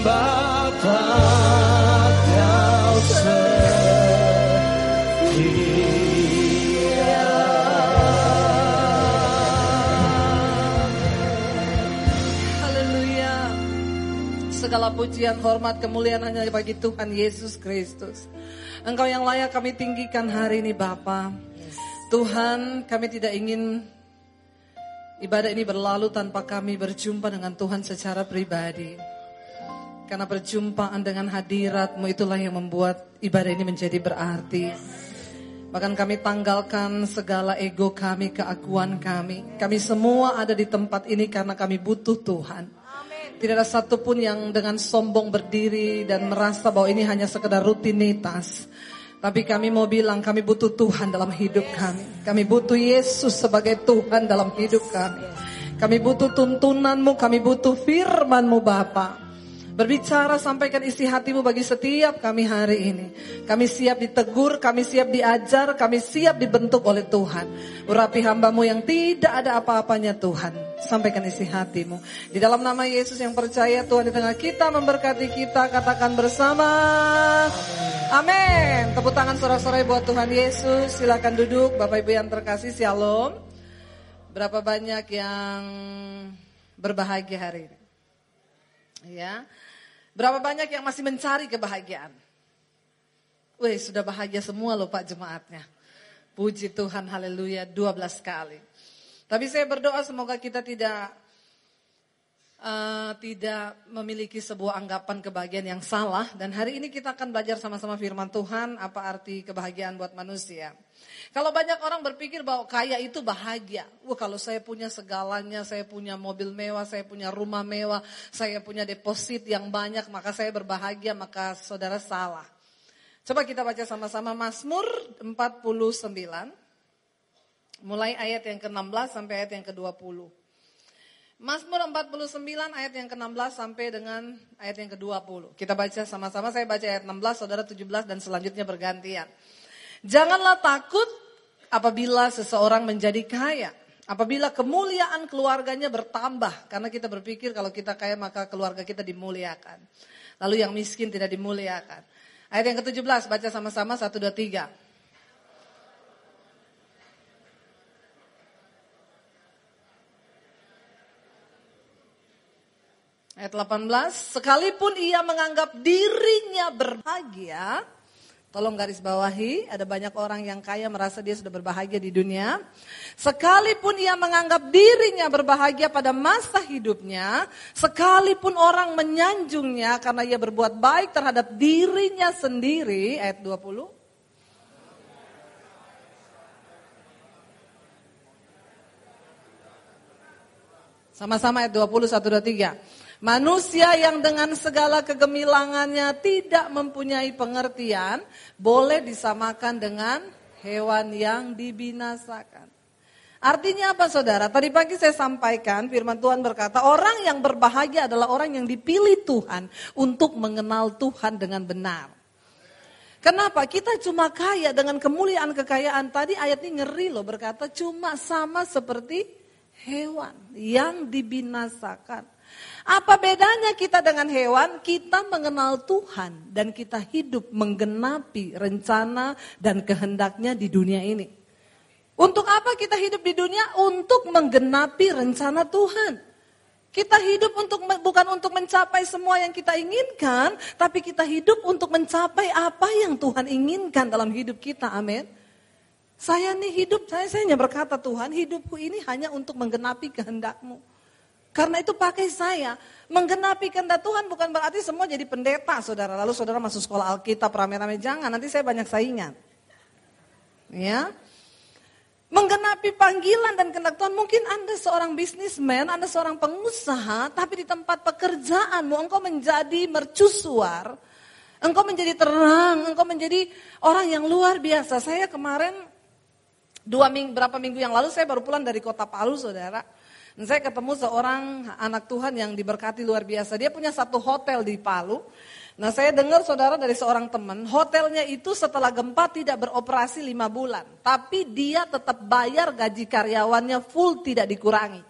Bapa kau Haleluya. Segala pujian, hormat, kemuliaan hanya bagi Tuhan Yesus Kristus. Engkau yang layak kami tinggikan hari ini Bapa. Tuhan, kami tidak ingin ibadah ini berlalu tanpa kami berjumpa dengan Tuhan secara pribadi. Karena perjumpaan dengan hadiratmu itulah yang membuat ibadah ini menjadi berarti. Bahkan kami tanggalkan segala ego kami, keakuan kami. Kami semua ada di tempat ini karena kami butuh Tuhan. Tidak ada satupun yang dengan sombong berdiri dan merasa bahwa ini hanya sekedar rutinitas. Tapi kami mau bilang kami butuh Tuhan dalam hidup kami. Kami butuh Yesus sebagai Tuhan dalam hidup kami. Kami butuh tuntunanmu, kami butuh firmanmu Bapak. Berbicara sampaikan isi hatimu bagi setiap kami hari ini. Kami siap ditegur, kami siap diajar, kami siap dibentuk oleh Tuhan. Urapi hambamu yang tidak ada apa-apanya Tuhan. Sampaikan isi hatimu. Di dalam nama Yesus yang percaya Tuhan di tengah kita memberkati kita. Katakan bersama. Amin. Tepuk tangan sorak-sorai buat Tuhan Yesus. Silakan duduk Bapak Ibu yang terkasih. Shalom. Berapa banyak yang berbahagia hari ini? Ya. Berapa banyak yang masih mencari kebahagiaan? Wih, sudah bahagia semua loh Pak jemaatnya. Puji Tuhan, haleluya, 12 kali. Tapi saya berdoa semoga kita tidak uh, tidak memiliki sebuah anggapan kebahagiaan yang salah. Dan hari ini kita akan belajar sama-sama firman Tuhan, apa arti kebahagiaan buat manusia. Kalau banyak orang berpikir bahwa kaya itu bahagia. Wah kalau saya punya segalanya, saya punya mobil mewah, saya punya rumah mewah, saya punya deposit yang banyak, maka saya berbahagia, maka saudara salah. Coba kita baca sama-sama Mazmur 49. Mulai ayat yang ke-16 sampai ayat yang ke-20. Mazmur 49 ayat yang ke-16 sampai dengan ayat yang ke-20. Kita baca sama-sama, saya baca ayat 16, saudara 17 dan selanjutnya bergantian. Janganlah takut apabila seseorang menjadi kaya. Apabila kemuliaan keluarganya bertambah. Karena kita berpikir kalau kita kaya maka keluarga kita dimuliakan. Lalu yang miskin tidak dimuliakan. Ayat yang ke-17 baca sama-sama 1, 2, 3. Ayat 18, sekalipun ia menganggap dirinya berbahagia, tolong garis bawahi, ada banyak orang yang kaya merasa dia sudah berbahagia di dunia. Sekalipun ia menganggap dirinya berbahagia pada masa hidupnya, sekalipun orang menyanjungnya karena ia berbuat baik terhadap dirinya sendiri, ayat 20. Sama-sama ayat 20, 1, 2, 3. Manusia yang dengan segala kegemilangannya tidak mempunyai pengertian, boleh disamakan dengan hewan yang dibinasakan. Artinya apa saudara? Tadi pagi saya sampaikan firman Tuhan berkata orang yang berbahagia adalah orang yang dipilih Tuhan untuk mengenal Tuhan dengan benar. Kenapa? Kita cuma kaya dengan kemuliaan kekayaan. Tadi ayat ini ngeri loh berkata cuma sama seperti hewan yang dibinasakan. Apa bedanya kita dengan hewan? Kita mengenal Tuhan dan kita hidup menggenapi rencana dan kehendaknya di dunia ini. Untuk apa kita hidup di dunia? Untuk menggenapi rencana Tuhan. Kita hidup untuk bukan untuk mencapai semua yang kita inginkan, tapi kita hidup untuk mencapai apa yang Tuhan inginkan dalam hidup kita. Amin. Saya nih hidup, saya, saya hanya berkata Tuhan, hidupku ini hanya untuk menggenapi kehendakmu. Karena itu pakai saya. Menggenapi kehendak Tuhan bukan berarti semua jadi pendeta saudara. Lalu saudara masuk sekolah Alkitab rame-rame. Jangan, nanti saya banyak saingan. Ya. Menggenapi panggilan dan kehendak Tuhan. Mungkin Anda seorang bisnismen, Anda seorang pengusaha. Tapi di tempat pekerjaanmu engkau menjadi mercusuar. Engkau menjadi terang, engkau menjadi orang yang luar biasa. Saya kemarin, dua minggu, berapa minggu yang lalu saya baru pulang dari kota Palu saudara. Saya ketemu seorang anak Tuhan yang diberkati luar biasa. Dia punya satu hotel di Palu. Nah saya dengar saudara dari seorang teman, hotelnya itu setelah gempa tidak beroperasi lima bulan. Tapi dia tetap bayar gaji karyawannya full tidak dikurangi.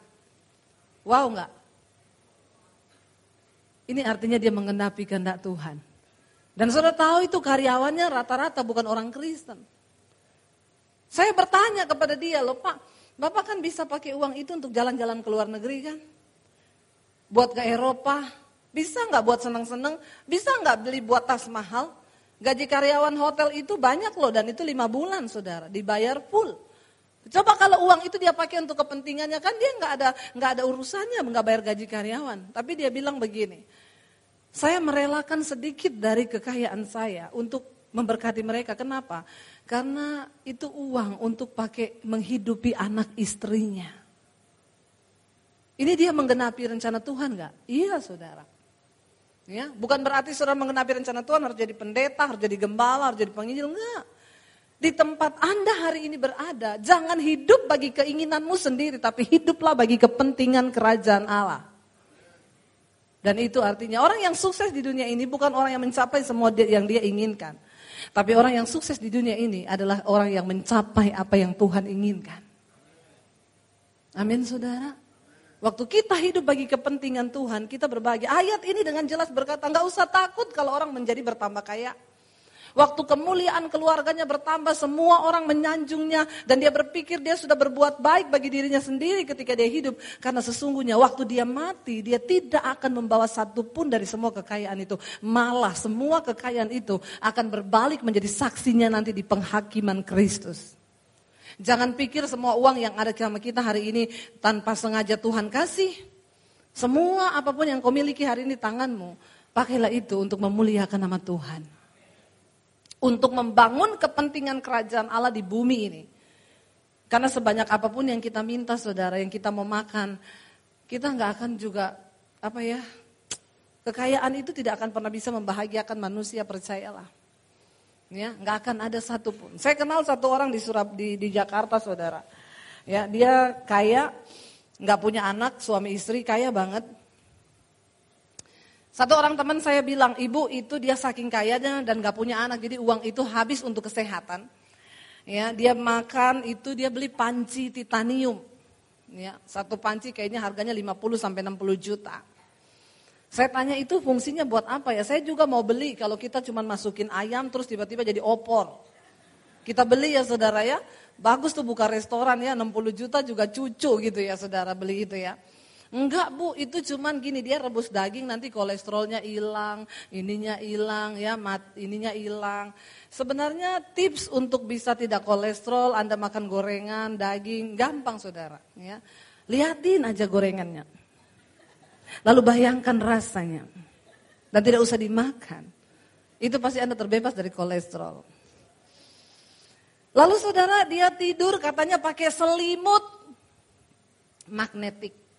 Wow nggak? Ini artinya dia mengenapi kehendak Tuhan. Dan saudara tahu itu karyawannya rata-rata bukan orang Kristen. Saya bertanya kepada dia, loh Pak, Bapak kan bisa pakai uang itu untuk jalan-jalan ke luar negeri kan? Buat ke Eropa, bisa nggak buat seneng-seneng? Bisa nggak beli buat tas mahal? Gaji karyawan hotel itu banyak loh dan itu lima bulan saudara, dibayar full. Coba kalau uang itu dia pakai untuk kepentingannya kan dia nggak ada nggak ada urusannya nggak bayar gaji karyawan. Tapi dia bilang begini, saya merelakan sedikit dari kekayaan saya untuk memberkati mereka. Kenapa? Karena itu uang untuk pakai menghidupi anak istrinya. Ini dia menggenapi rencana Tuhan nggak? Iya saudara. Ya, bukan berarti saudara mengenapi rencana Tuhan harus jadi pendeta, harus jadi gembala, harus jadi penginjil, enggak. Di tempat Anda hari ini berada, jangan hidup bagi keinginanmu sendiri, tapi hiduplah bagi kepentingan kerajaan Allah. Dan itu artinya orang yang sukses di dunia ini bukan orang yang mencapai semua yang dia inginkan. Tapi orang yang sukses di dunia ini adalah orang yang mencapai apa yang Tuhan inginkan. Amin saudara. Waktu kita hidup bagi kepentingan Tuhan, kita berbagi. Ayat ini dengan jelas berkata, nggak usah takut kalau orang menjadi bertambah kaya. Waktu kemuliaan keluarganya bertambah, semua orang menyanjungnya dan dia berpikir dia sudah berbuat baik bagi dirinya sendiri ketika dia hidup. Karena sesungguhnya waktu dia mati, dia tidak akan membawa satu pun dari semua kekayaan itu. Malah semua kekayaan itu akan berbalik menjadi saksinya nanti di penghakiman Kristus. Jangan pikir semua uang yang ada sama kita hari ini tanpa sengaja Tuhan kasih. Semua apa pun yang kau miliki hari ini tanganmu, pakailah itu untuk memuliakan nama Tuhan. Untuk membangun kepentingan kerajaan Allah di bumi ini. Karena sebanyak apa pun yang kita minta saudara, yang kita mau makan, kita nggak akan juga, apa ya, kekayaan itu tidak akan pernah bisa membahagiakan manusia, percayalah ya nggak akan ada satupun. Saya kenal satu orang di Surab di, di Jakarta, saudara. Ya dia kaya, nggak punya anak, suami istri kaya banget. Satu orang teman saya bilang, ibu itu dia saking kayanya dan nggak punya anak, jadi uang itu habis untuk kesehatan. Ya, dia makan itu dia beli panci titanium. Ya, satu panci kayaknya harganya 50 sampai 60 juta. Saya tanya itu fungsinya buat apa ya? Saya juga mau beli kalau kita cuma masukin ayam terus tiba-tiba jadi opor. Kita beli ya saudara ya. Bagus tuh buka restoran ya 60 juta juga cucu gitu ya saudara beli itu ya. Enggak bu, itu cuman gini dia rebus daging nanti kolesterolnya hilang, ininya hilang ya, mat, ininya hilang. Sebenarnya tips untuk bisa tidak kolesterol, Anda makan gorengan, daging, gampang saudara. Ya. Lihatin aja gorengannya. Lalu bayangkan rasanya. Dan tidak usah dimakan. Itu pasti Anda terbebas dari kolesterol. Lalu saudara dia tidur katanya pakai selimut magnetik.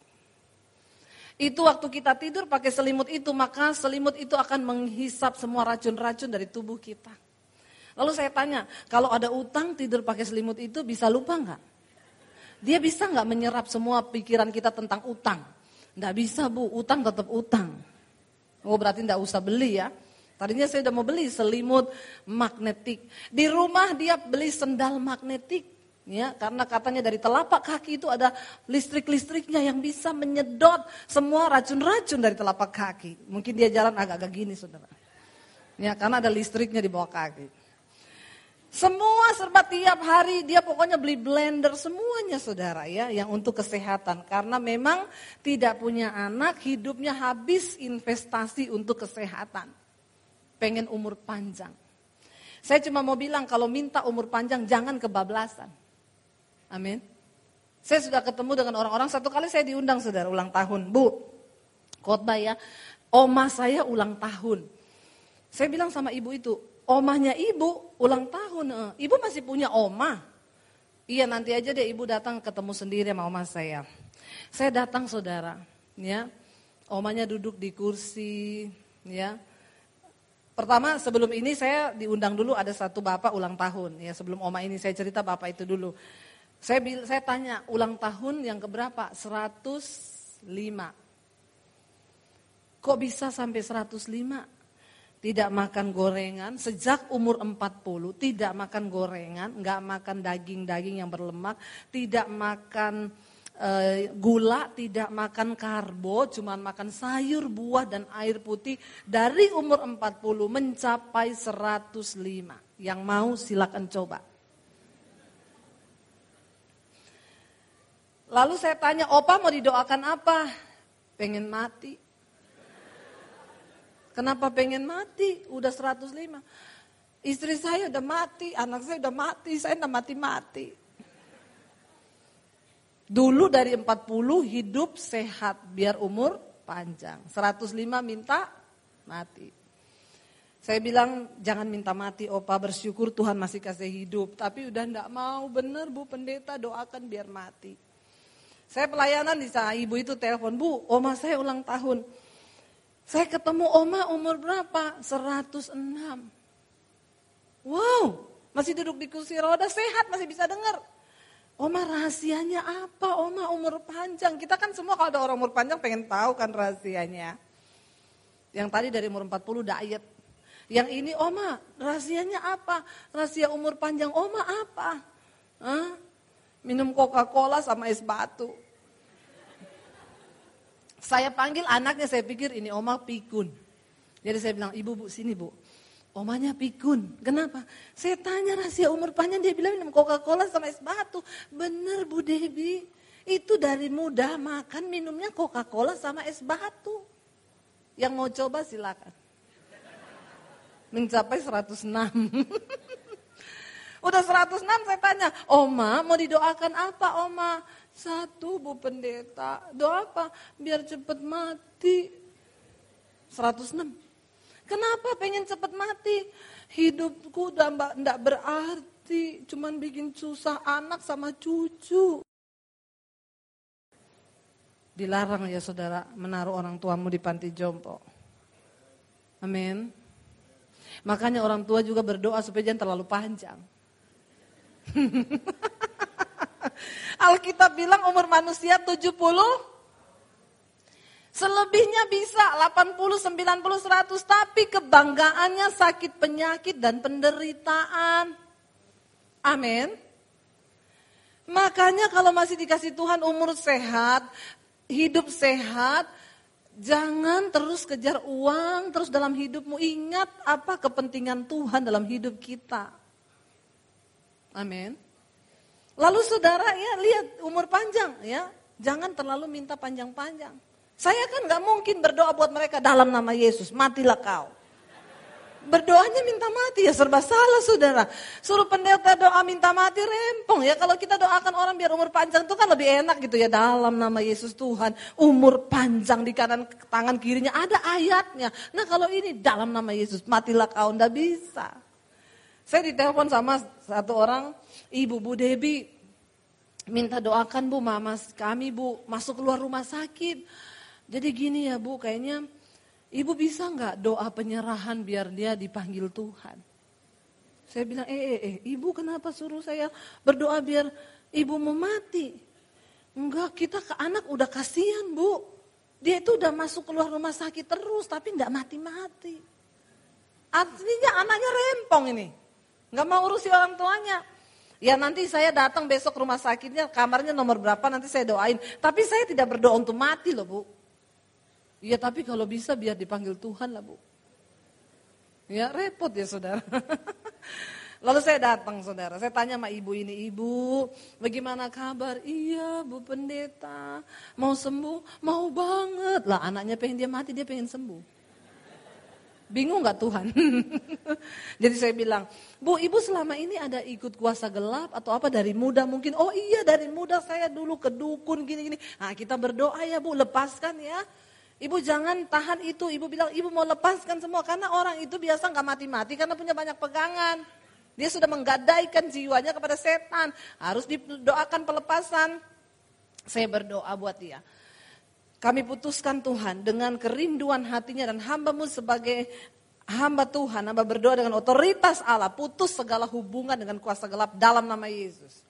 Itu waktu kita tidur pakai selimut itu, maka selimut itu akan menghisap semua racun-racun dari tubuh kita. Lalu saya tanya, kalau ada utang tidur pakai selimut itu bisa lupa nggak? Dia bisa nggak menyerap semua pikiran kita tentang utang? Nggak bisa bu, utang tetap utang. Oh berarti nggak usah beli ya. Tadinya saya udah mau beli selimut magnetik. Di rumah dia beli sendal magnetik. Ya, karena katanya dari telapak kaki itu ada listrik-listriknya yang bisa menyedot semua racun-racun dari telapak kaki. Mungkin dia jalan agak-agak gini saudara. Ya, karena ada listriknya di bawah kaki. Semua serba tiap hari dia pokoknya beli blender semuanya saudara ya yang untuk kesehatan karena memang tidak punya anak hidupnya habis investasi untuk kesehatan. Pengen umur panjang. Saya cuma mau bilang kalau minta umur panjang jangan kebablasan. Amin. Saya sudah ketemu dengan orang-orang satu kali saya diundang saudara ulang tahun. Bu, khotbah ya. Oma saya ulang tahun. Saya bilang sama ibu itu, omahnya ibu ulang tahun. Eh. Ibu masih punya oma. Iya nanti aja deh ibu datang ketemu sendiri sama oma saya. Saya datang saudara, ya. Omanya duduk di kursi, ya. Pertama sebelum ini saya diundang dulu ada satu bapak ulang tahun, ya. Sebelum oma ini saya cerita bapak itu dulu. Saya saya tanya ulang tahun yang keberapa? 105. Kok bisa sampai 105? tidak makan gorengan, sejak umur 40 tidak makan gorengan, nggak makan daging-daging yang berlemak, tidak makan eh, gula, tidak makan karbo, cuma makan sayur, buah dan air putih dari umur 40 mencapai 105. Yang mau silakan coba. Lalu saya tanya, opa mau didoakan apa? Pengen mati. Kenapa pengen mati? Udah 105. Istri saya udah mati, anak saya udah mati, saya udah mati-mati. Dulu dari 40 hidup sehat biar umur panjang. 105 minta mati. Saya bilang jangan minta mati opa bersyukur Tuhan masih kasih hidup. Tapi udah enggak mau bener bu pendeta doakan biar mati. Saya pelayanan di sana ibu itu telepon, bu oma saya ulang tahun. Saya ketemu oma umur berapa? 106. Wow, masih duduk di kursi roda, sehat, masih bisa dengar. Oma rahasianya apa? Oma umur panjang. Kita kan semua kalau ada orang umur panjang pengen tahu kan rahasianya. Yang tadi dari umur 40 diet. Yang ini Oma rahasianya apa? Rahasia umur panjang Oma apa? Minum Coca-Cola sama es batu. Saya panggil anaknya, saya pikir ini Oma pikun. Jadi saya bilang, ibu bu sini bu. Omanya pikun. Kenapa? Saya tanya rahasia umur panjang, dia bilang minum Coca-Cola sama es batu. Bener Bu Debi, itu dari muda makan minumnya Coca-Cola sama es batu. Yang mau coba silakan. Mencapai 106. Udah 106 saya tanya, Oma mau didoakan apa Oma? Satu Bu Pendeta, doa apa? Biar cepet mati. 106. Kenapa pengen cepat mati? Hidupku udah enggak berarti, cuman bikin susah anak sama cucu. Dilarang ya saudara menaruh orang tuamu di panti jompo. Amin. Makanya orang tua juga berdoa supaya jangan terlalu panjang. Alkitab bilang umur manusia 70 Selebihnya bisa 80, 90, 100 tapi kebanggaannya sakit penyakit dan penderitaan. Amin. Makanya kalau masih dikasih Tuhan umur sehat, hidup sehat, jangan terus kejar uang terus dalam hidupmu. Ingat apa kepentingan Tuhan dalam hidup kita. Amin. Lalu saudara ya lihat umur panjang ya, jangan terlalu minta panjang-panjang. Saya kan nggak mungkin berdoa buat mereka dalam nama Yesus, matilah kau. Berdoanya minta mati ya serba salah saudara. Suruh pendeta doa minta mati rempong ya. Kalau kita doakan orang biar umur panjang itu kan lebih enak gitu ya. Dalam nama Yesus Tuhan umur panjang di kanan tangan kirinya ada ayatnya. Nah kalau ini dalam nama Yesus matilah kau ndak bisa. Saya ditelepon sama satu orang ibu Bu Debi minta doakan Bu mama kami Bu masuk keluar rumah sakit. Jadi gini ya Bu, kayaknya Ibu bisa nggak doa penyerahan biar dia dipanggil Tuhan? Saya bilang, eh, eh, eh, Ibu kenapa suruh saya berdoa biar Ibu mau mati? Enggak, kita ke anak udah kasihan Bu. Dia itu udah masuk keluar rumah sakit terus, tapi enggak mati-mati. Artinya anaknya rempong ini. Enggak mau urusi orang tuanya. Ya nanti saya datang besok rumah sakitnya, kamarnya nomor berapa nanti saya doain. Tapi saya tidak berdoa untuk mati loh Bu. Iya tapi kalau bisa biar dipanggil Tuhan lah bu. Ya repot ya saudara. Lalu saya datang saudara, saya tanya sama ibu ini, ibu bagaimana kabar? Iya bu pendeta, mau sembuh? Mau banget. Lah anaknya pengen dia mati, dia pengen sembuh. Bingung gak Tuhan? Jadi saya bilang, Bu ibu selama ini ada ikut kuasa gelap atau apa dari muda mungkin? Oh iya dari muda saya dulu ke dukun gini-gini. Nah kita berdoa ya bu, lepaskan ya. Ibu jangan tahan itu, ibu bilang ibu mau lepaskan semua karena orang itu biasa nggak mati-mati karena punya banyak pegangan. Dia sudah menggadaikan jiwanya kepada setan, harus didoakan pelepasan. Saya berdoa buat dia. Kami putuskan Tuhan dengan kerinduan hatinya dan hambamu sebagai hamba Tuhan, hamba berdoa dengan otoritas Allah, putus segala hubungan dengan kuasa gelap dalam nama Yesus.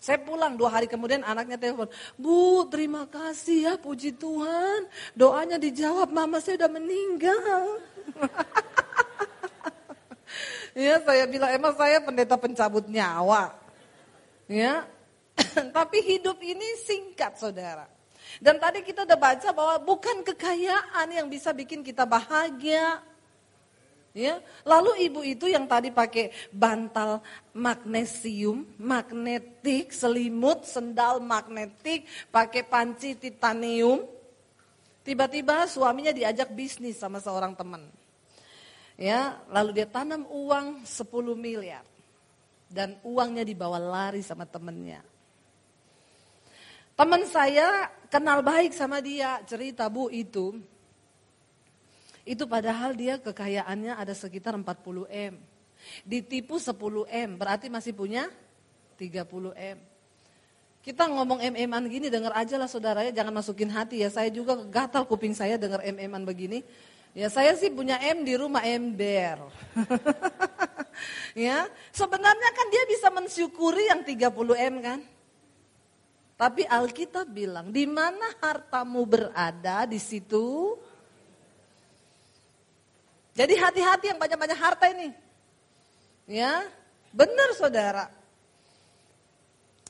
Saya pulang dua hari kemudian anaknya telepon, Bu terima kasih ya puji Tuhan, doanya dijawab, mama saya udah meninggal. ya saya bilang emang saya pendeta pencabut nyawa. Ya, Tapi hidup ini singkat saudara. Dan tadi kita udah baca bahwa bukan kekayaan yang bisa bikin kita bahagia. Ya, lalu ibu itu yang tadi pakai bantal magnesium, magnetik, selimut, sendal magnetik, pakai panci titanium. Tiba-tiba suaminya diajak bisnis sama seorang teman. Ya, lalu dia tanam uang 10 miliar. Dan uangnya dibawa lari sama temennya. Teman saya kenal baik sama dia, cerita bu itu. Itu padahal dia kekayaannya ada sekitar 40 M. Ditipu 10 M, berarti masih punya 30 M. Kita ngomong MM-an gini, dengar aja lah saudara ya, jangan masukin hati ya. Saya juga gatal kuping saya dengar MM-an begini. Ya saya sih punya M di rumah ember. ya, sebenarnya kan dia bisa mensyukuri yang 30 M kan. Tapi Alkitab bilang, di mana hartamu berada, di situ. Jadi hati-hati yang banyak-banyak harta ini. Ya, benar saudara.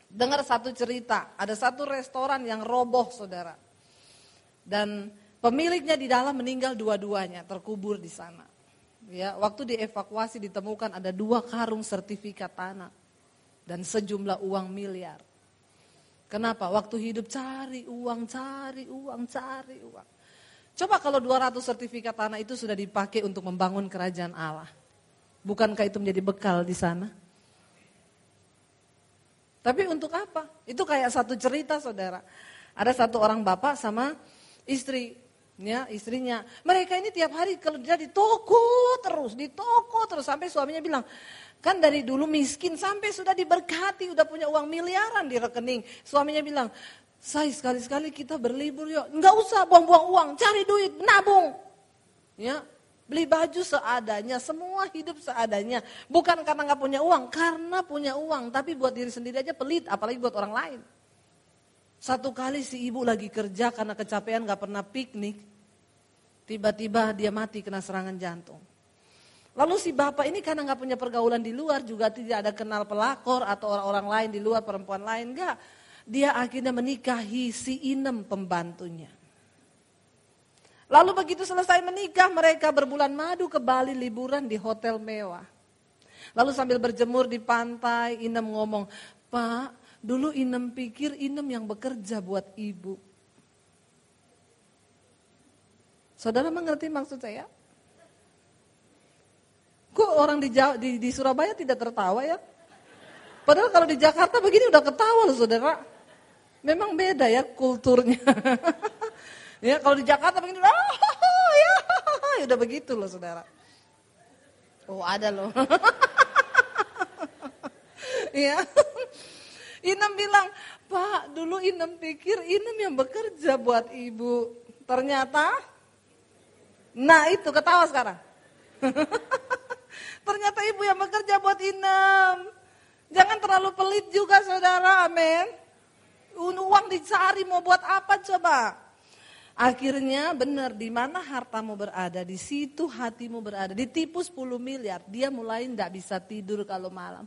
Dengar satu cerita, ada satu restoran yang roboh saudara. Dan pemiliknya di dalam meninggal dua-duanya, terkubur di sana. Ya, waktu dievakuasi ditemukan ada dua karung sertifikat tanah dan sejumlah uang miliar. Kenapa? Waktu hidup cari uang, cari uang, cari uang. Coba kalau 200 sertifikat tanah itu sudah dipakai untuk membangun kerajaan Allah. Bukankah itu menjadi bekal di sana? Tapi untuk apa? Itu kayak satu cerita saudara. Ada satu orang bapak sama istri, ya istrinya. Mereka ini tiap hari kerja di toko terus, di toko terus. Sampai suaminya bilang, Kan dari dulu miskin sampai sudah diberkati, udah punya uang miliaran di rekening. Suaminya bilang, saya sekali-sekali kita berlibur yuk. Enggak usah buang-buang uang, cari duit, nabung. Ya, beli baju seadanya, semua hidup seadanya. Bukan karena nggak punya uang, karena punya uang. Tapi buat diri sendiri aja pelit, apalagi buat orang lain. Satu kali si ibu lagi kerja karena kecapean nggak pernah piknik. Tiba-tiba dia mati kena serangan jantung. Lalu si bapak ini karena nggak punya pergaulan di luar, juga tidak ada kenal pelakor atau orang-orang lain di luar, perempuan lain, enggak. Dia akhirnya menikahi si Inem pembantunya. Lalu begitu selesai menikah, mereka berbulan madu ke Bali liburan di hotel mewah. Lalu sambil berjemur di pantai, Inem ngomong, Pak, dulu Inem pikir Inem yang bekerja buat ibu. Saudara mengerti maksud saya? Kok orang di, di, di Surabaya tidak tertawa ya? Padahal kalau di Jakarta begini udah ketawa loh saudara. Memang beda ya kulturnya. ya kalau di Jakarta begini, oh, ya, ya udah begitu loh saudara. Oh ada loh. ya. Inem bilang, Pak dulu Inem pikir Inem yang bekerja buat ibu. Ternyata, nah itu ketawa sekarang. Ternyata ibu yang bekerja buat Inem. Jangan terlalu pelit juga saudara, amin. Uang dicari mau buat apa coba? Akhirnya benar di mana hartamu berada, di situ hatimu berada. Ditipu 10 miliar, dia mulai tidak bisa tidur kalau malam.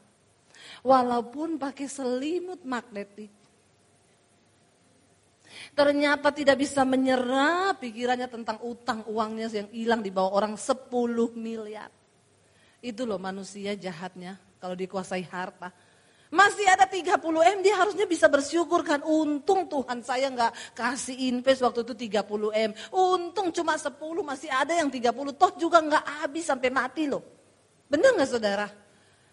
Walaupun pakai selimut magnetik. Ternyata tidak bisa menyerah pikirannya tentang utang uangnya yang hilang di bawah orang 10 miliar. Itu loh manusia jahatnya kalau dikuasai harta. Masih ada 30 M, dia harusnya bisa bersyukur kan. Untung Tuhan saya nggak kasih invest waktu itu 30 M. Untung cuma 10, masih ada yang 30. Toh juga nggak habis sampai mati loh. Bener nggak saudara?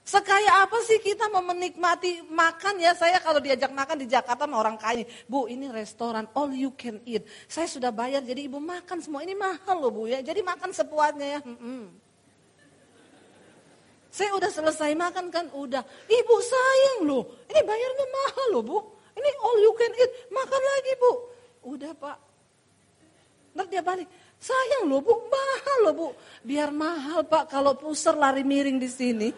Sekaya apa sih kita mau menikmati makan ya? Saya kalau diajak makan di Jakarta sama orang kaya. Bu ini restoran all you can eat. Saya sudah bayar jadi ibu makan semua. Ini mahal loh bu ya. Jadi makan sepuasnya ya. Hmm -hmm. Saya udah selesai makan kan, udah. Ibu sayang loh, ini bayarnya mahal loh bu. Ini all you can eat, makan lagi bu. Udah pak. Nanti dia balik, sayang loh bu, mahal loh bu. Biar mahal pak, kalau puser lari miring di sini.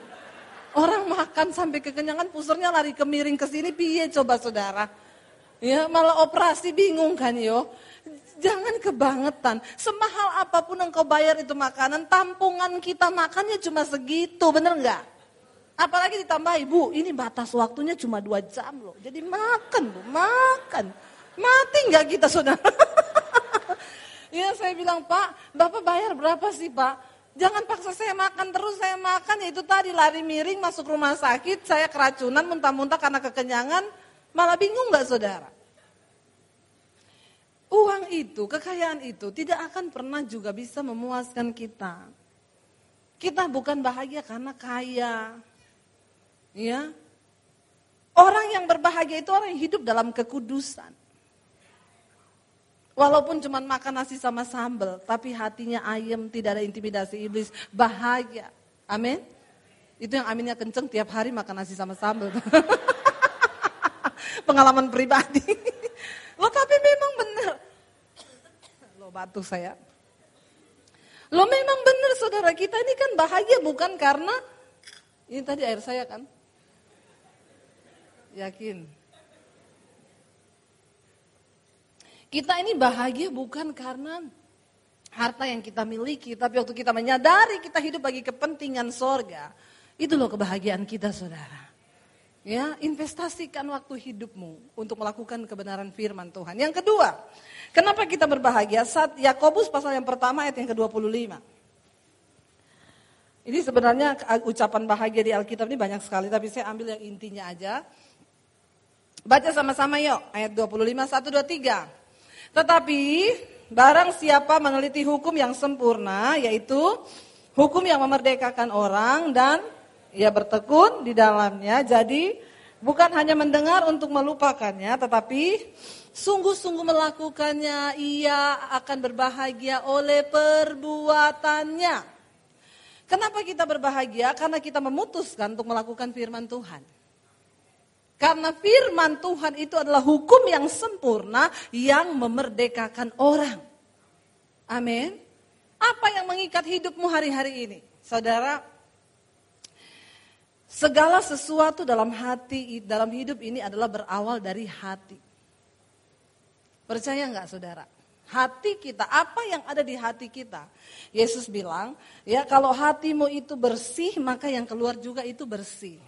Orang makan sampai kekenyangan, pusernya lari ke miring ke sini, piye coba saudara. Ya malah operasi bingung kan yo. Jangan kebangetan. Semahal apa pun engkau bayar itu makanan, tampungan kita makannya cuma segitu, bener nggak? Apalagi ditambah ibu, ini batas waktunya cuma dua jam loh. Jadi makan bu, makan. Mati nggak kita saudara? ya saya bilang pak, bapak bayar berapa sih pak? Jangan paksa saya makan terus, saya makan ya itu tadi lari miring masuk rumah sakit, saya keracunan muntah-muntah karena kekenyangan, malah bingung nggak saudara? Uang itu, kekayaan itu tidak akan pernah juga bisa memuaskan kita. Kita bukan bahagia karena kaya. Ya. Orang yang berbahagia itu orang yang hidup dalam kekudusan. Walaupun cuma makan nasi sama sambal, tapi hatinya ayam, tidak ada intimidasi iblis, bahagia. Amin. Itu yang aminnya kenceng tiap hari makan nasi sama sambal. Pengalaman pribadi. Lo tapi memang benar. Lo batuk saya. Lo memang benar saudara kita ini kan bahagia bukan karena ini tadi air saya kan. Yakin. Kita ini bahagia bukan karena harta yang kita miliki, tapi waktu kita menyadari kita hidup bagi kepentingan sorga, itu loh kebahagiaan kita saudara. Ya, investasikan waktu hidupmu untuk melakukan kebenaran firman Tuhan. Yang kedua, kenapa kita berbahagia? Saat Yakobus pasal yang pertama ayat yang ke-25. Ini sebenarnya ucapan bahagia di Alkitab ini banyak sekali, tapi saya ambil yang intinya aja. Baca sama-sama yuk, ayat 25, 1, 2, 3. Tetapi barang siapa meneliti hukum yang sempurna, yaitu hukum yang memerdekakan orang dan ia bertekun di dalamnya. Jadi bukan hanya mendengar untuk melupakannya, tetapi sungguh-sungguh melakukannya, ia akan berbahagia oleh perbuatannya. Kenapa kita berbahagia? Karena kita memutuskan untuk melakukan firman Tuhan. Karena firman Tuhan itu adalah hukum yang sempurna yang memerdekakan orang. Amin. Apa yang mengikat hidupmu hari-hari ini? Saudara, segala sesuatu dalam hati, dalam hidup ini adalah berawal dari hati. Percaya nggak saudara? Hati kita, apa yang ada di hati kita? Yesus bilang, ya kalau hatimu itu bersih, maka yang keluar juga itu bersih.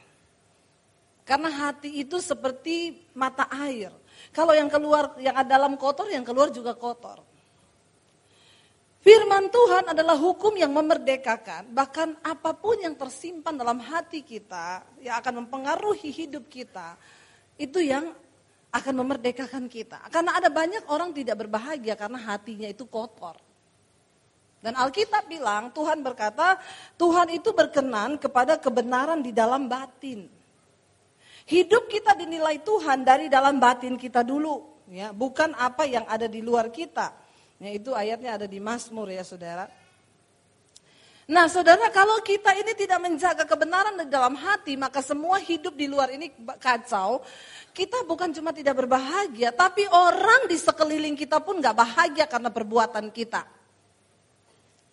Karena hati itu seperti mata air. Kalau yang keluar, yang ada dalam kotor, yang keluar juga kotor. Firman Tuhan adalah hukum yang memerdekakan, bahkan apa pun yang tersimpan dalam hati kita, yang akan mempengaruhi hidup kita, itu yang akan memerdekakan kita. Karena ada banyak orang tidak berbahagia karena hatinya itu kotor. Dan Alkitab bilang, Tuhan berkata, Tuhan itu berkenan kepada kebenaran di dalam batin. Hidup kita dinilai Tuhan dari dalam batin kita dulu, ya, bukan apa yang ada di luar kita. Ya, itu ayatnya ada di Mazmur ya, Saudara. Nah, Saudara, kalau kita ini tidak menjaga kebenaran di dalam hati, maka semua hidup di luar ini kacau. Kita bukan cuma tidak berbahagia, tapi orang di sekeliling kita pun gak bahagia karena perbuatan kita.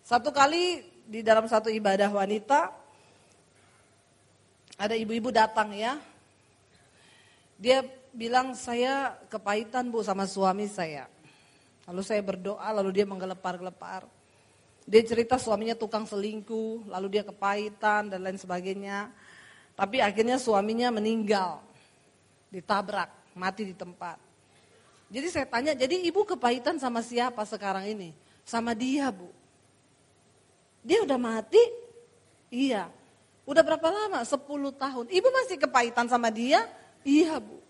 Satu kali di dalam satu ibadah wanita, ada ibu-ibu datang ya, dia bilang saya kepahitan bu sama suami saya. Lalu saya berdoa, lalu dia menggelepar-gelepar. Dia cerita suaminya tukang selingkuh, lalu dia kepahitan dan lain sebagainya. Tapi akhirnya suaminya meninggal, ditabrak, mati di tempat. Jadi saya tanya, jadi ibu kepahitan sama siapa sekarang ini? Sama dia bu. Dia udah mati? Iya. Udah berapa lama? 10 tahun. Ibu masih kepahitan sama dia? Iya bu.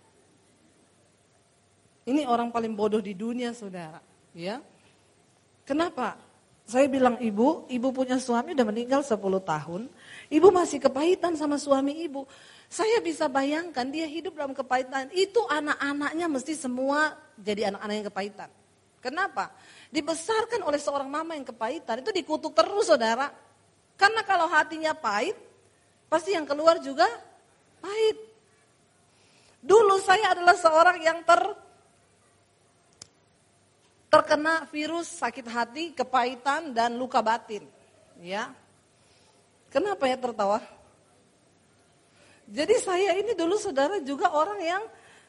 Ini orang paling bodoh di dunia saudara. Ya. Kenapa? Saya bilang ibu, ibu punya suami udah meninggal 10 tahun. Ibu masih kepahitan sama suami ibu. Saya bisa bayangkan dia hidup dalam kepahitan. Itu anak-anaknya mesti semua jadi anak-anak yang kepahitan. Kenapa? Dibesarkan oleh seorang mama yang kepahitan. Itu dikutuk terus saudara. Karena kalau hatinya pahit, pasti yang keluar juga pahit. Dulu saya adalah seorang yang ter terkena virus sakit hati, kepahitan dan luka batin. Ya. Kenapa ya tertawa? Jadi saya ini dulu saudara juga orang yang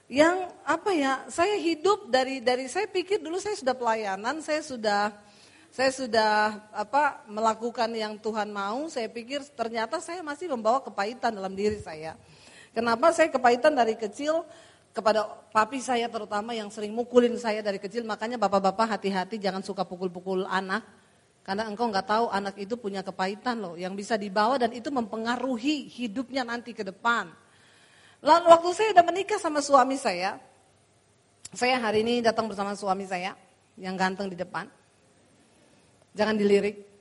yang apa ya? Saya hidup dari dari saya pikir dulu saya sudah pelayanan, saya sudah saya sudah apa melakukan yang Tuhan mau, saya pikir ternyata saya masih membawa kepahitan dalam diri saya. Kenapa saya kepahitan dari kecil kepada papi saya terutama yang sering mukulin saya dari kecil, makanya bapak-bapak hati-hati jangan suka pukul-pukul anak. Karena engkau nggak tahu anak itu punya kepahitan loh, yang bisa dibawa dan itu mempengaruhi hidupnya nanti ke depan. Lalu waktu saya udah menikah sama suami saya, saya hari ini datang bersama suami saya yang ganteng di depan. Jangan dilirik.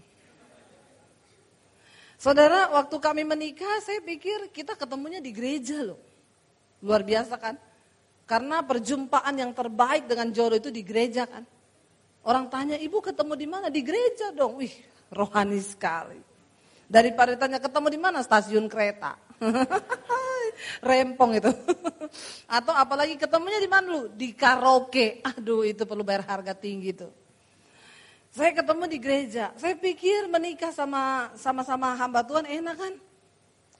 Saudara, waktu kami menikah, saya pikir kita ketemunya di gereja loh. Luar biasa kan? Karena perjumpaan yang terbaik dengan jodoh itu di gereja kan. Orang tanya, ibu ketemu di mana? Di gereja dong. Wih, rohani sekali. Daripada tanya ketemu di mana? Stasiun kereta. Rempong itu. Atau apalagi ketemunya di mana lu? Di karaoke. Aduh, itu perlu bayar harga tinggi tuh. Saya ketemu di gereja. Saya pikir menikah sama sama-sama hamba Tuhan enak kan?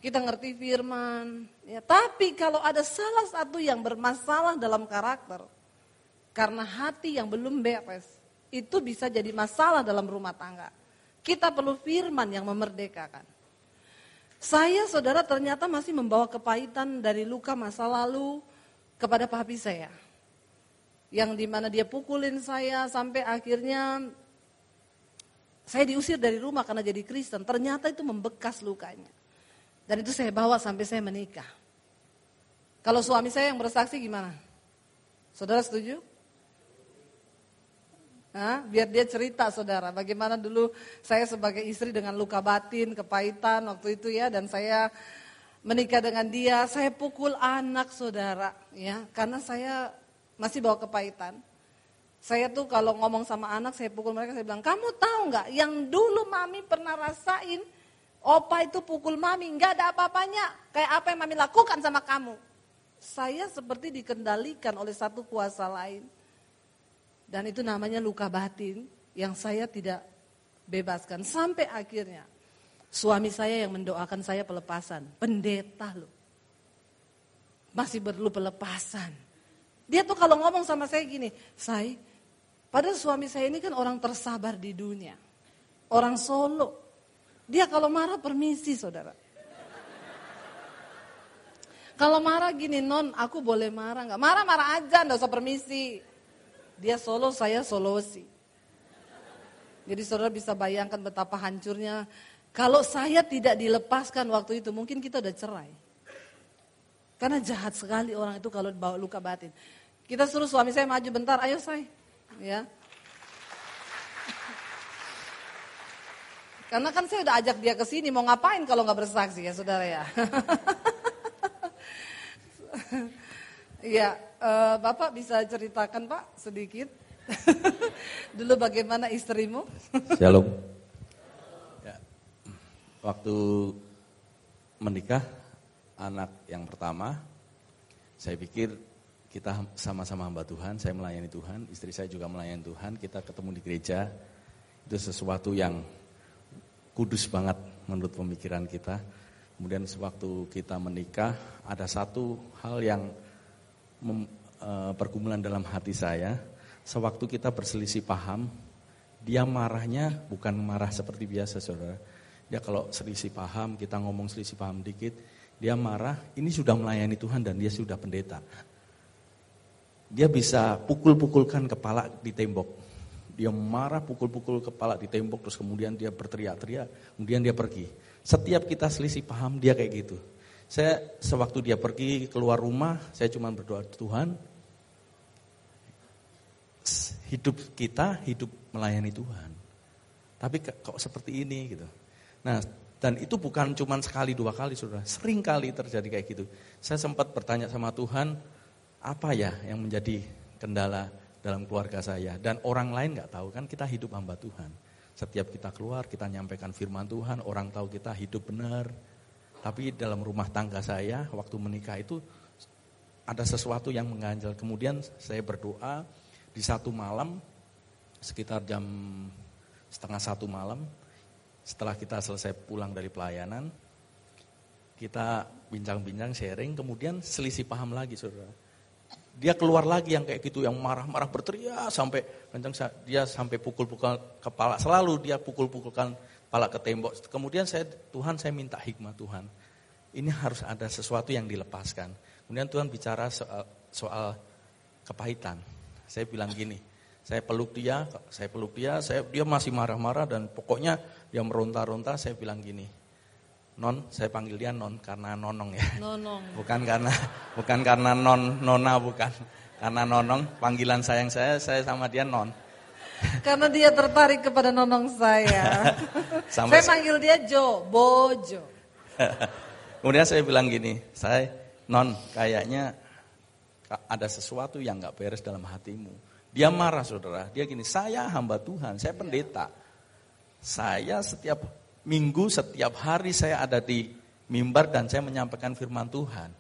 Kita ngerti firman. Ya, tapi kalau ada salah satu yang bermasalah dalam karakter, karena hati yang belum beres, itu bisa jadi masalah dalam rumah tangga. Kita perlu firman yang memerdekakan. Saya saudara ternyata masih membawa kepahitan dari luka masa lalu kepada papi saya. Yang di mana dia pukulin saya sampai akhirnya saya diusir dari rumah karena jadi Kristen. Ternyata itu membekas lukanya. Dan itu saya bawa sampai saya menikah. Kalau suami saya yang bersaksi gimana? Saudara setuju? Hah? Biar dia cerita saudara, bagaimana dulu saya sebagai istri dengan luka batin, kepahitan waktu itu ya, dan saya menikah dengan dia, saya pukul anak saudara, ya, karena saya masih bawa kepahitan. Saya tuh kalau ngomong sama anak, saya pukul mereka, saya bilang, kamu tahu nggak yang dulu mami pernah rasain, opa itu pukul mami, nggak ada apa-apanya, kayak apa yang mami lakukan sama kamu. Saya seperti dikendalikan oleh satu kuasa lain. Dan itu namanya luka batin yang saya tidak bebaskan. Sampai akhirnya suami saya yang mendoakan saya pelepasan. Pendeta loh. Masih perlu pelepasan. Dia tuh kalau ngomong sama saya gini, saya Padahal suami saya ini kan orang tersabar di dunia. Orang Solo. Dia kalau marah permisi saudara. Kalau marah gini, non aku boleh marah nggak? Marah-marah aja, nggak usah permisi. Dia Solo, saya Solosi. Jadi saudara bisa bayangkan betapa hancurnya. Kalau saya tidak dilepaskan waktu itu, mungkin kita udah cerai. Karena jahat sekali orang itu kalau bawa luka batin. Kita suruh suami saya maju bentar, ayo saya ya. Karena kan saya udah ajak dia ke sini, mau ngapain kalau nggak bersaksi ya saudara ya. Iya, Bapak bisa ceritakan Pak sedikit dulu bagaimana istrimu? Shalom. Ya. Waktu menikah anak yang pertama, saya pikir kita sama-sama hamba Tuhan, saya melayani Tuhan, istri saya juga melayani Tuhan, kita ketemu di gereja, itu sesuatu yang kudus banget menurut pemikiran kita. Kemudian sewaktu kita menikah, ada satu hal yang mem, e, pergumulan dalam hati saya, sewaktu kita berselisih paham, dia marahnya bukan marah seperti biasa saudara. Dia kalau selisih paham, kita ngomong selisih paham dikit, dia marah, ini sudah melayani Tuhan dan dia sudah pendeta dia bisa pukul-pukulkan kepala di tembok. Dia marah pukul-pukul kepala di tembok terus kemudian dia berteriak-teriak, kemudian dia pergi. Setiap kita selisih paham dia kayak gitu. Saya sewaktu dia pergi keluar rumah, saya cuma berdoa Tuhan, hidup kita hidup melayani Tuhan. Tapi kok seperti ini gitu. Nah, dan itu bukan cuma sekali dua kali saudara, sering kali terjadi kayak gitu. Saya sempat bertanya sama Tuhan, apa ya yang menjadi kendala dalam keluarga saya dan orang lain nggak tahu kan kita hidup hamba Tuhan. Setiap kita keluar kita nyampaikan firman Tuhan, orang tahu kita hidup benar. Tapi dalam rumah tangga saya waktu menikah itu ada sesuatu yang mengganjal. Kemudian saya berdoa di satu malam sekitar jam setengah satu malam setelah kita selesai pulang dari pelayanan kita bincang-bincang sharing kemudian selisih paham lagi saudara dia keluar lagi yang kayak gitu, yang marah-marah berteriak sampai kencang dia sampai pukul-pukul kepala, selalu dia pukul-pukulkan kepala ke tembok. Kemudian saya Tuhan saya minta hikmah Tuhan. Ini harus ada sesuatu yang dilepaskan. Kemudian Tuhan bicara soal, soal kepahitan. Saya bilang gini, saya peluk dia, saya peluk dia, saya dia masih marah-marah dan pokoknya dia meronta-ronta, saya bilang gini, non, saya panggil dia non karena nonong ya. Nonong. Bukan karena bukan karena non nona bukan. Karena nonong panggilan sayang saya saya sama dia non. Karena dia tertarik kepada nonong saya. Saya panggil dia Jo, Bojo. Kemudian saya bilang gini, saya non kayaknya ada sesuatu yang nggak beres dalam hatimu. Dia marah saudara, dia gini, saya hamba Tuhan, saya pendeta. Saya setiap minggu, setiap hari saya ada di mimbar dan saya menyampaikan firman Tuhan.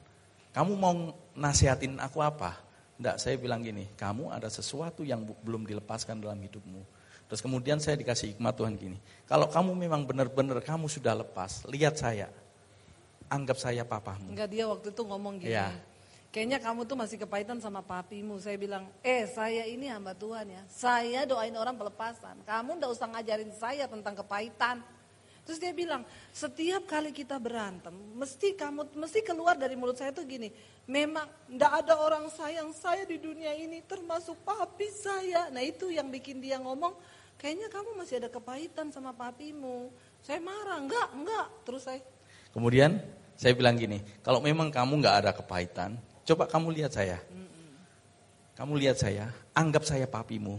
Kamu mau nasihatin aku apa? Enggak, saya bilang gini, kamu ada sesuatu yang belum dilepaskan dalam hidupmu. Terus kemudian saya dikasih hikmat Tuhan gini, kalau kamu memang benar-benar kamu sudah lepas, lihat saya, anggap saya papamu. Enggak, dia waktu itu ngomong gini, ya. kayaknya kamu tuh masih kepahitan sama papimu. Saya bilang, eh saya ini hamba Tuhan ya, saya doain orang pelepasan. Kamu enggak usah ngajarin saya tentang kepahitan. Terus dia bilang, setiap kali kita berantem, mesti kamu mesti keluar dari mulut saya tuh gini, memang ndak ada orang sayang saya di dunia ini termasuk papi saya. Nah itu yang bikin dia ngomong, kayaknya kamu masih ada kepahitan sama papimu. Saya marah, enggak, enggak. Terus saya. Kemudian saya bilang gini, kalau memang kamu nggak ada kepahitan, coba kamu lihat saya. Kamu lihat saya, anggap saya papimu.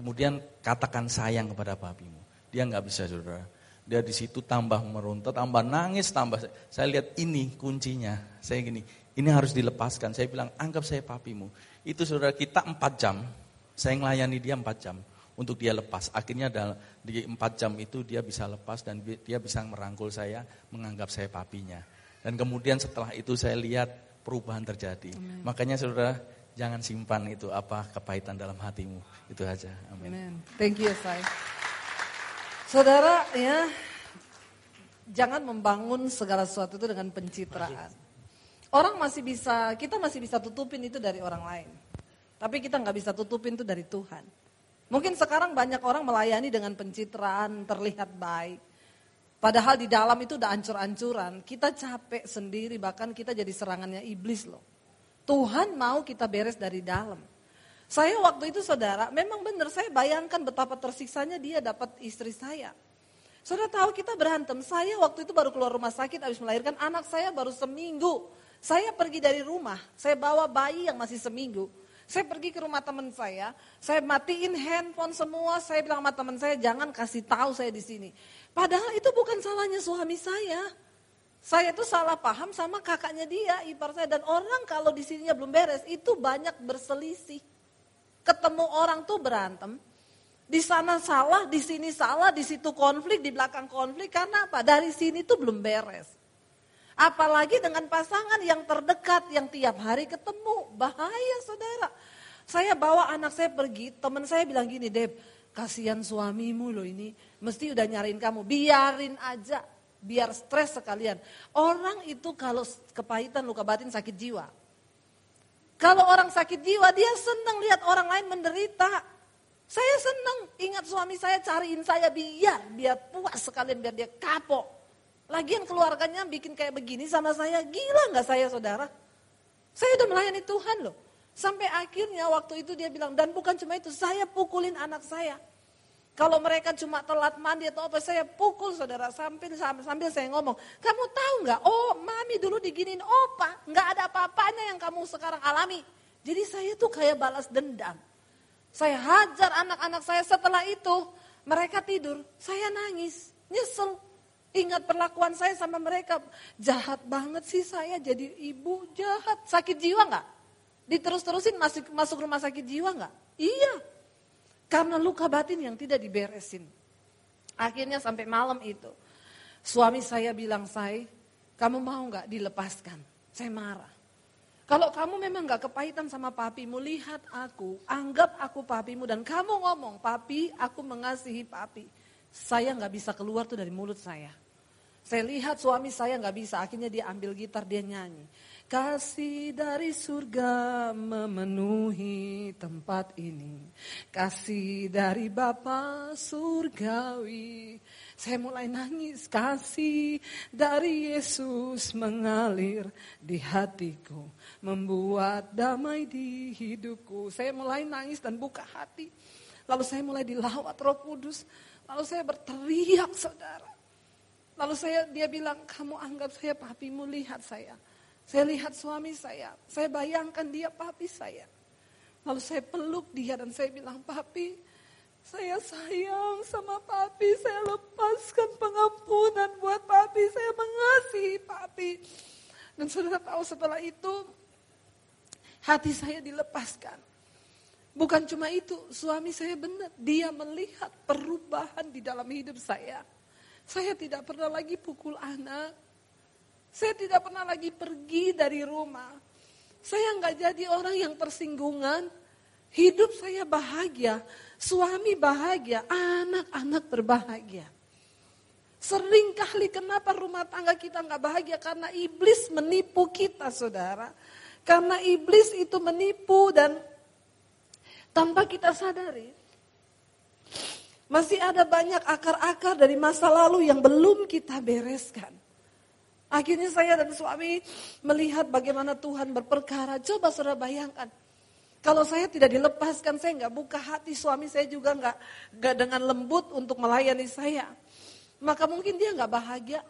Kemudian katakan sayang kepada papimu. Dia nggak bisa saudara. Dia di situ tambah meronta, tambah nangis, tambah. Saya lihat ini kuncinya. Saya gini, ini harus dilepaskan. Saya bilang, anggap saya papimu. Itu saudara kita empat jam. Saya melayani dia empat jam untuk dia lepas. Akhirnya di empat jam itu dia bisa lepas dan dia bisa merangkul saya, menganggap saya papinya. Dan kemudian setelah itu saya lihat perubahan terjadi. Amen. Makanya saudara jangan simpan itu apa kepahitan dalam hatimu. Itu aja. Amin. Thank you, Sai. Saudara ya, jangan membangun segala sesuatu itu dengan pencitraan. Orang masih bisa, kita masih bisa tutupin itu dari orang lain. Tapi kita nggak bisa tutupin itu dari Tuhan. Mungkin sekarang banyak orang melayani dengan pencitraan, terlihat baik. Padahal di dalam itu udah ancur-ancuran. Kita capek sendiri, bahkan kita jadi serangannya iblis loh. Tuhan mau kita beres dari dalam. Saya waktu itu saudara, memang benar saya bayangkan betapa tersiksanya dia dapat istri saya. Saudara tahu kita berantem, saya waktu itu baru keluar rumah sakit habis melahirkan anak saya baru seminggu. Saya pergi dari rumah, saya bawa bayi yang masih seminggu. Saya pergi ke rumah teman saya, saya matiin handphone semua, saya bilang sama teman saya jangan kasih tahu saya di sini. Padahal itu bukan salahnya suami saya. Saya itu salah paham sama kakaknya dia, ipar saya dan orang kalau di sininya belum beres itu banyak berselisih ketemu orang tuh berantem. Di sana salah, di sini salah, di situ konflik, di belakang konflik. Karena apa? Dari sini tuh belum beres. Apalagi dengan pasangan yang terdekat, yang tiap hari ketemu. Bahaya saudara. Saya bawa anak saya pergi, teman saya bilang gini, Deb, kasihan suamimu loh ini. Mesti udah nyariin kamu, biarin aja. Biar stres sekalian. Orang itu kalau kepahitan, luka batin, sakit jiwa. Kalau orang sakit jiwa, dia senang lihat orang lain menderita. Saya senang ingat suami saya cariin saya biar, biar puas sekalian, biar dia kapok. Lagian keluarganya bikin kayak begini sama saya, gila nggak saya saudara? Saya udah melayani Tuhan loh. Sampai akhirnya waktu itu dia bilang, dan bukan cuma itu, saya pukulin anak saya. Kalau mereka cuma telat mandi atau apa, saya pukul saudara sambil sambil saya ngomong, kamu tahu nggak? Oh, mami dulu diginin opa, nggak ada apa-apanya yang kamu sekarang alami. Jadi saya tuh kayak balas dendam. Saya hajar anak-anak saya setelah itu, mereka tidur, saya nangis, nyesel. Ingat perlakuan saya sama mereka, jahat banget sih saya jadi ibu jahat, sakit jiwa nggak? Diterus-terusin masuk masuk rumah sakit jiwa nggak? Iya, karena luka batin yang tidak diberesin. Akhirnya sampai malam itu, suami saya bilang, saya, kamu mau nggak dilepaskan? Saya marah. Kalau kamu memang nggak kepahitan sama papimu, lihat aku, anggap aku papimu dan kamu ngomong, papi, aku mengasihi papi. Saya nggak bisa keluar tuh dari mulut saya. Saya lihat suami saya nggak bisa, akhirnya dia ambil gitar, dia nyanyi. Kasih dari surga memenuhi tempat ini. Kasih dari Bapa surgawi. Saya mulai nangis. Kasih dari Yesus mengalir di hatiku. Membuat damai di hidupku. Saya mulai nangis dan buka hati. Lalu saya mulai dilawat roh kudus. Lalu saya berteriak saudara. Lalu saya dia bilang, kamu anggap saya papimu, lihat saya. Saya lihat suami saya, saya bayangkan dia papi saya. Lalu saya peluk dia dan saya bilang, papi, saya sayang sama papi, saya lepaskan pengampunan buat papi, saya mengasihi papi. Dan saudara tahu setelah itu, hati saya dilepaskan. Bukan cuma itu, suami saya benar, dia melihat perubahan di dalam hidup saya. Saya tidak pernah lagi pukul anak, saya tidak pernah lagi pergi dari rumah. Saya nggak jadi orang yang tersinggungan. Hidup saya bahagia, suami bahagia, anak-anak berbahagia. Sering kali kenapa rumah tangga kita nggak bahagia? Karena iblis menipu kita saudara. Karena iblis itu menipu dan tanpa kita sadari. Masih ada banyak akar-akar dari masa lalu yang belum kita bereskan. Akhirnya saya dan suami melihat bagaimana Tuhan berperkara. Coba saudara bayangkan. Kalau saya tidak dilepaskan, saya nggak buka hati suami saya juga nggak nggak dengan lembut untuk melayani saya. Maka mungkin dia nggak bahagia.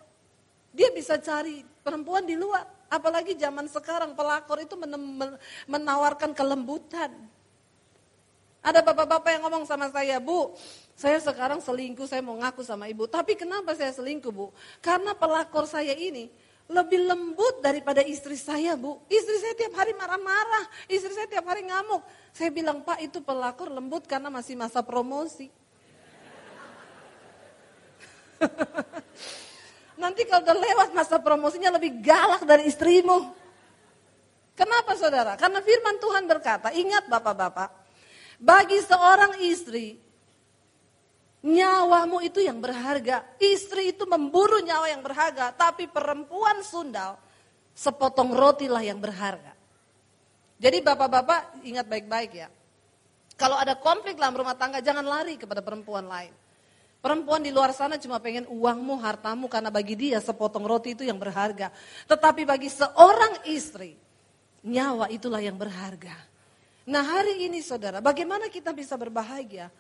Dia bisa cari perempuan di luar. Apalagi zaman sekarang pelakor itu menawarkan kelembutan. Ada bapak-bapak yang ngomong sama saya, Bu, saya sekarang selingkuh, saya mau ngaku sama ibu. Tapi kenapa saya selingkuh, Bu? Karena pelakor saya ini lebih lembut daripada istri saya, Bu. Istri saya tiap hari marah-marah, istri saya tiap hari ngamuk. Saya bilang, Pak, itu pelakor lembut karena masih masa promosi. Nanti kalau udah lewat masa promosinya lebih galak dari istrimu. Kenapa saudara? Karena firman Tuhan berkata, ingat bapak-bapak, bagi seorang istri, nyawamu itu yang berharga. Istri itu memburu nyawa yang berharga, tapi perempuan sundal, sepotong roti lah yang berharga. Jadi bapak-bapak ingat baik-baik ya. Kalau ada konflik dalam rumah tangga, jangan lari kepada perempuan lain. Perempuan di luar sana cuma pengen uangmu, hartamu, karena bagi dia sepotong roti itu yang berharga. Tetapi bagi seorang istri, nyawa itulah yang berharga. Nah hari ini saudara, bagaimana kita bisa berbahagia?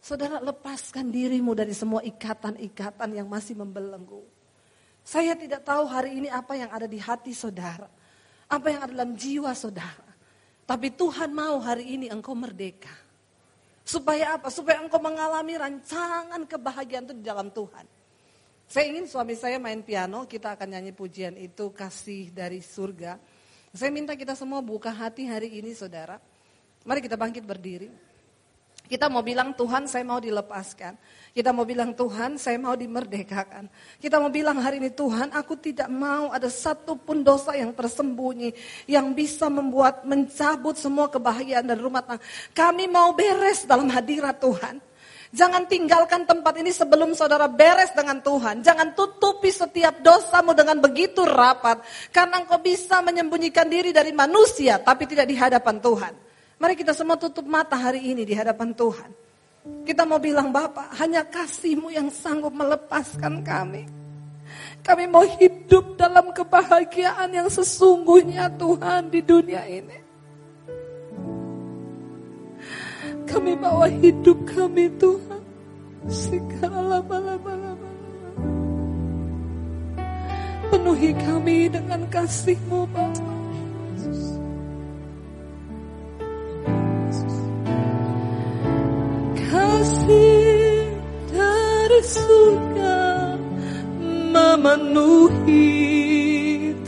Saudara lepaskan dirimu dari semua ikatan-ikatan yang masih membelenggu. Saya tidak tahu hari ini apa yang ada di hati saudara. Apa yang ada dalam jiwa saudara. Tapi Tuhan mau hari ini engkau merdeka. Supaya apa? Supaya engkau mengalami rancangan kebahagiaan itu di dalam Tuhan. Saya ingin suami saya main piano, kita akan nyanyi pujian itu, kasih dari surga. Saya minta kita semua buka hati hari ini saudara. Mari kita bangkit berdiri. Kita mau bilang Tuhan saya mau dilepaskan. Kita mau bilang Tuhan saya mau dimerdekakan. Kita mau bilang hari ini Tuhan aku tidak mau ada satu pun dosa yang tersembunyi. Yang bisa membuat mencabut semua kebahagiaan dari rumah tangga. Kami mau beres dalam hadirat Tuhan. Jangan tinggalkan tempat ini sebelum saudara beres dengan Tuhan. Jangan tutupi setiap dosamu dengan begitu rapat. Karena engkau bisa menyembunyikan diri dari manusia tapi tidak di hadapan Tuhan. Mari kita semua tutup mata hari ini di hadapan Tuhan. Kita mau bilang Bapak, hanya kasihmu yang sanggup melepaskan kami. Kami mau hidup dalam kebahagiaan yang sesungguhnya Tuhan di dunia ini. Kami bawa hidup kami Tuhan. Segala lama-lama Penuhi kami dengan kasihmu Bapak. Kasih dari surga memenuhi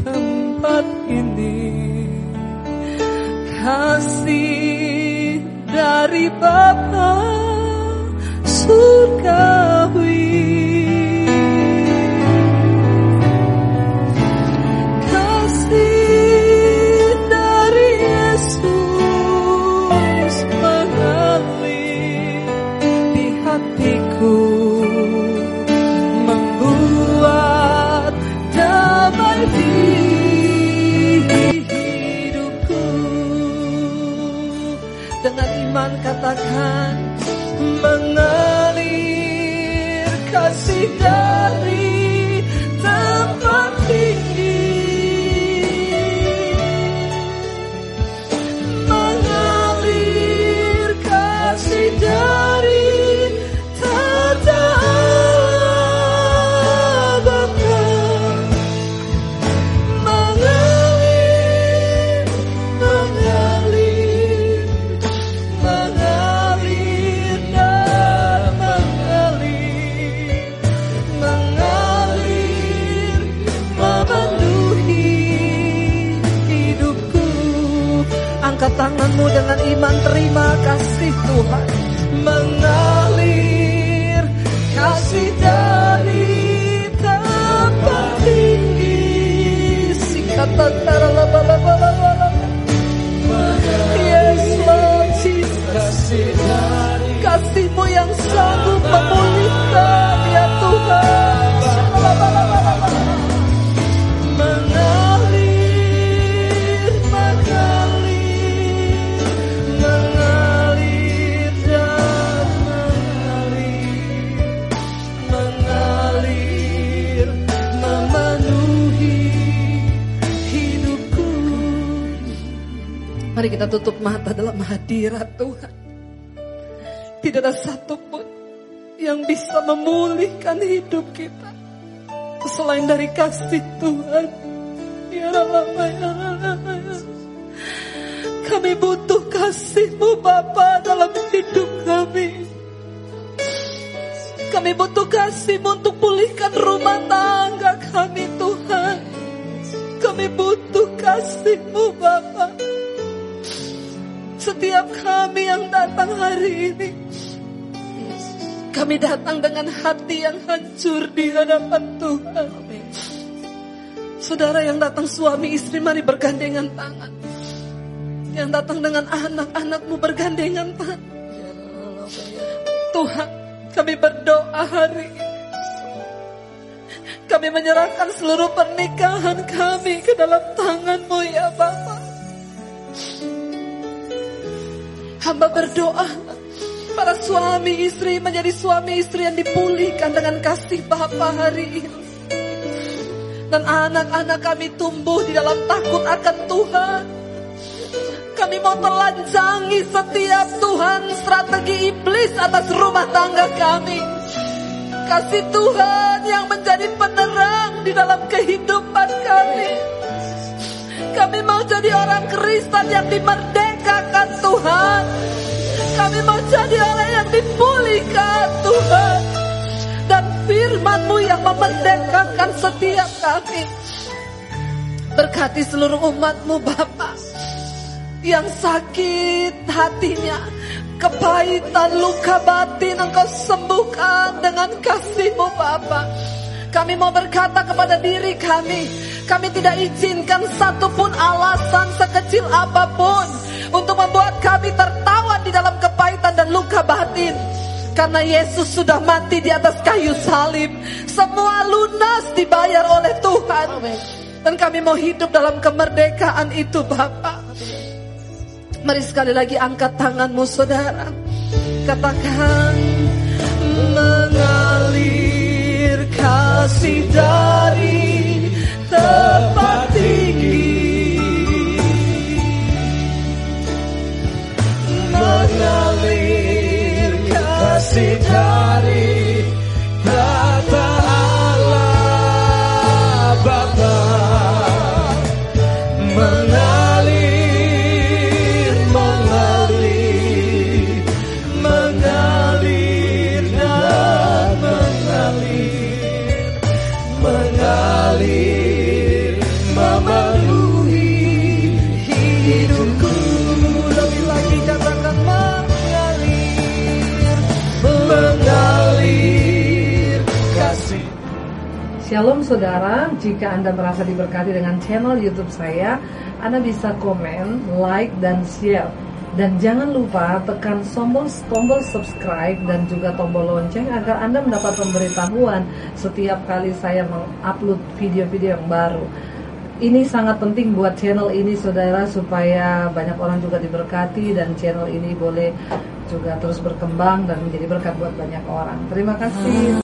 tempat ini. Kasih dari Bapa katakan terima kasih Tuhan hadirat Tuhan. Tidak ada satupun yang bisa memulihkan hidup kita Selain dari kasih Tuhan. Ya Allah, ya Allah. Kami butuh kasih-Mu Bapa dalam hidup kami. Kami butuh kasih-Mu untuk pulihkan rumah tangga kami Tuhan. Kami butuh kasih-Mu Bapa Setiap kami yang datang hari ini kami datang dengan hati yang hancur di hadapan Tuhan. Saudara yang datang suami istri mari bergandengan tangan. Yang datang dengan anak-anakmu bergandengan tangan. Tuhan, kami berdoa hari ini. Kami menyerahkan seluruh pernikahan kami ke dalam tanganmu ya Bapa. Hamba berdoa para suami istri menjadi suami istri yang dipulihkan dengan kasih Bapa hari ini. Dan anak-anak kami tumbuh di dalam takut akan Tuhan. Kami mau telanjangi setiap Tuhan strategi iblis atas rumah tangga kami. Kasih Tuhan yang menjadi penerang di dalam kehidupan kami. Kami mau jadi orang Kristen yang dimerdekakan Tuhan. Kami mau jadi orang yang dipulihkan Tuhan. Dan firman-Mu yang memerdekakan setiap kami. Berkati seluruh umat-Mu Bapa yang sakit hatinya. Kepahitan luka batin engkau sembuhkan dengan kasih-Mu Bapa. Kami mau berkata kepada diri kami, kami tidak izinkan satupun alasan sekecil apa pun untuk membuat kami tertawa di dalam kepahitan dan luka batin. Karena Yesus sudah mati di atas kayu salib. Semua lunas dibayar oleh Tuhan. Dan kami mau hidup dalam kemerdekaan itu Bapak. Mari sekali lagi angkat tanganmu saudara. Katakan mengalir kasih dari tempat tinggi. Mengalir kasih dari Shalom saudara, jika Anda merasa diberkati dengan channel YouTube saya, Anda bisa komen, like, dan share. Dan jangan lupa tekan tombol tombol subscribe dan juga tombol lonceng agar Anda mendapat pemberitahuan setiap kali saya mengupload video-video yang baru. Ini sangat penting buat channel ini saudara supaya banyak orang juga diberkati dan channel ini boleh juga terus berkembang dan menjadi berkat buat banyak orang. Terima kasih.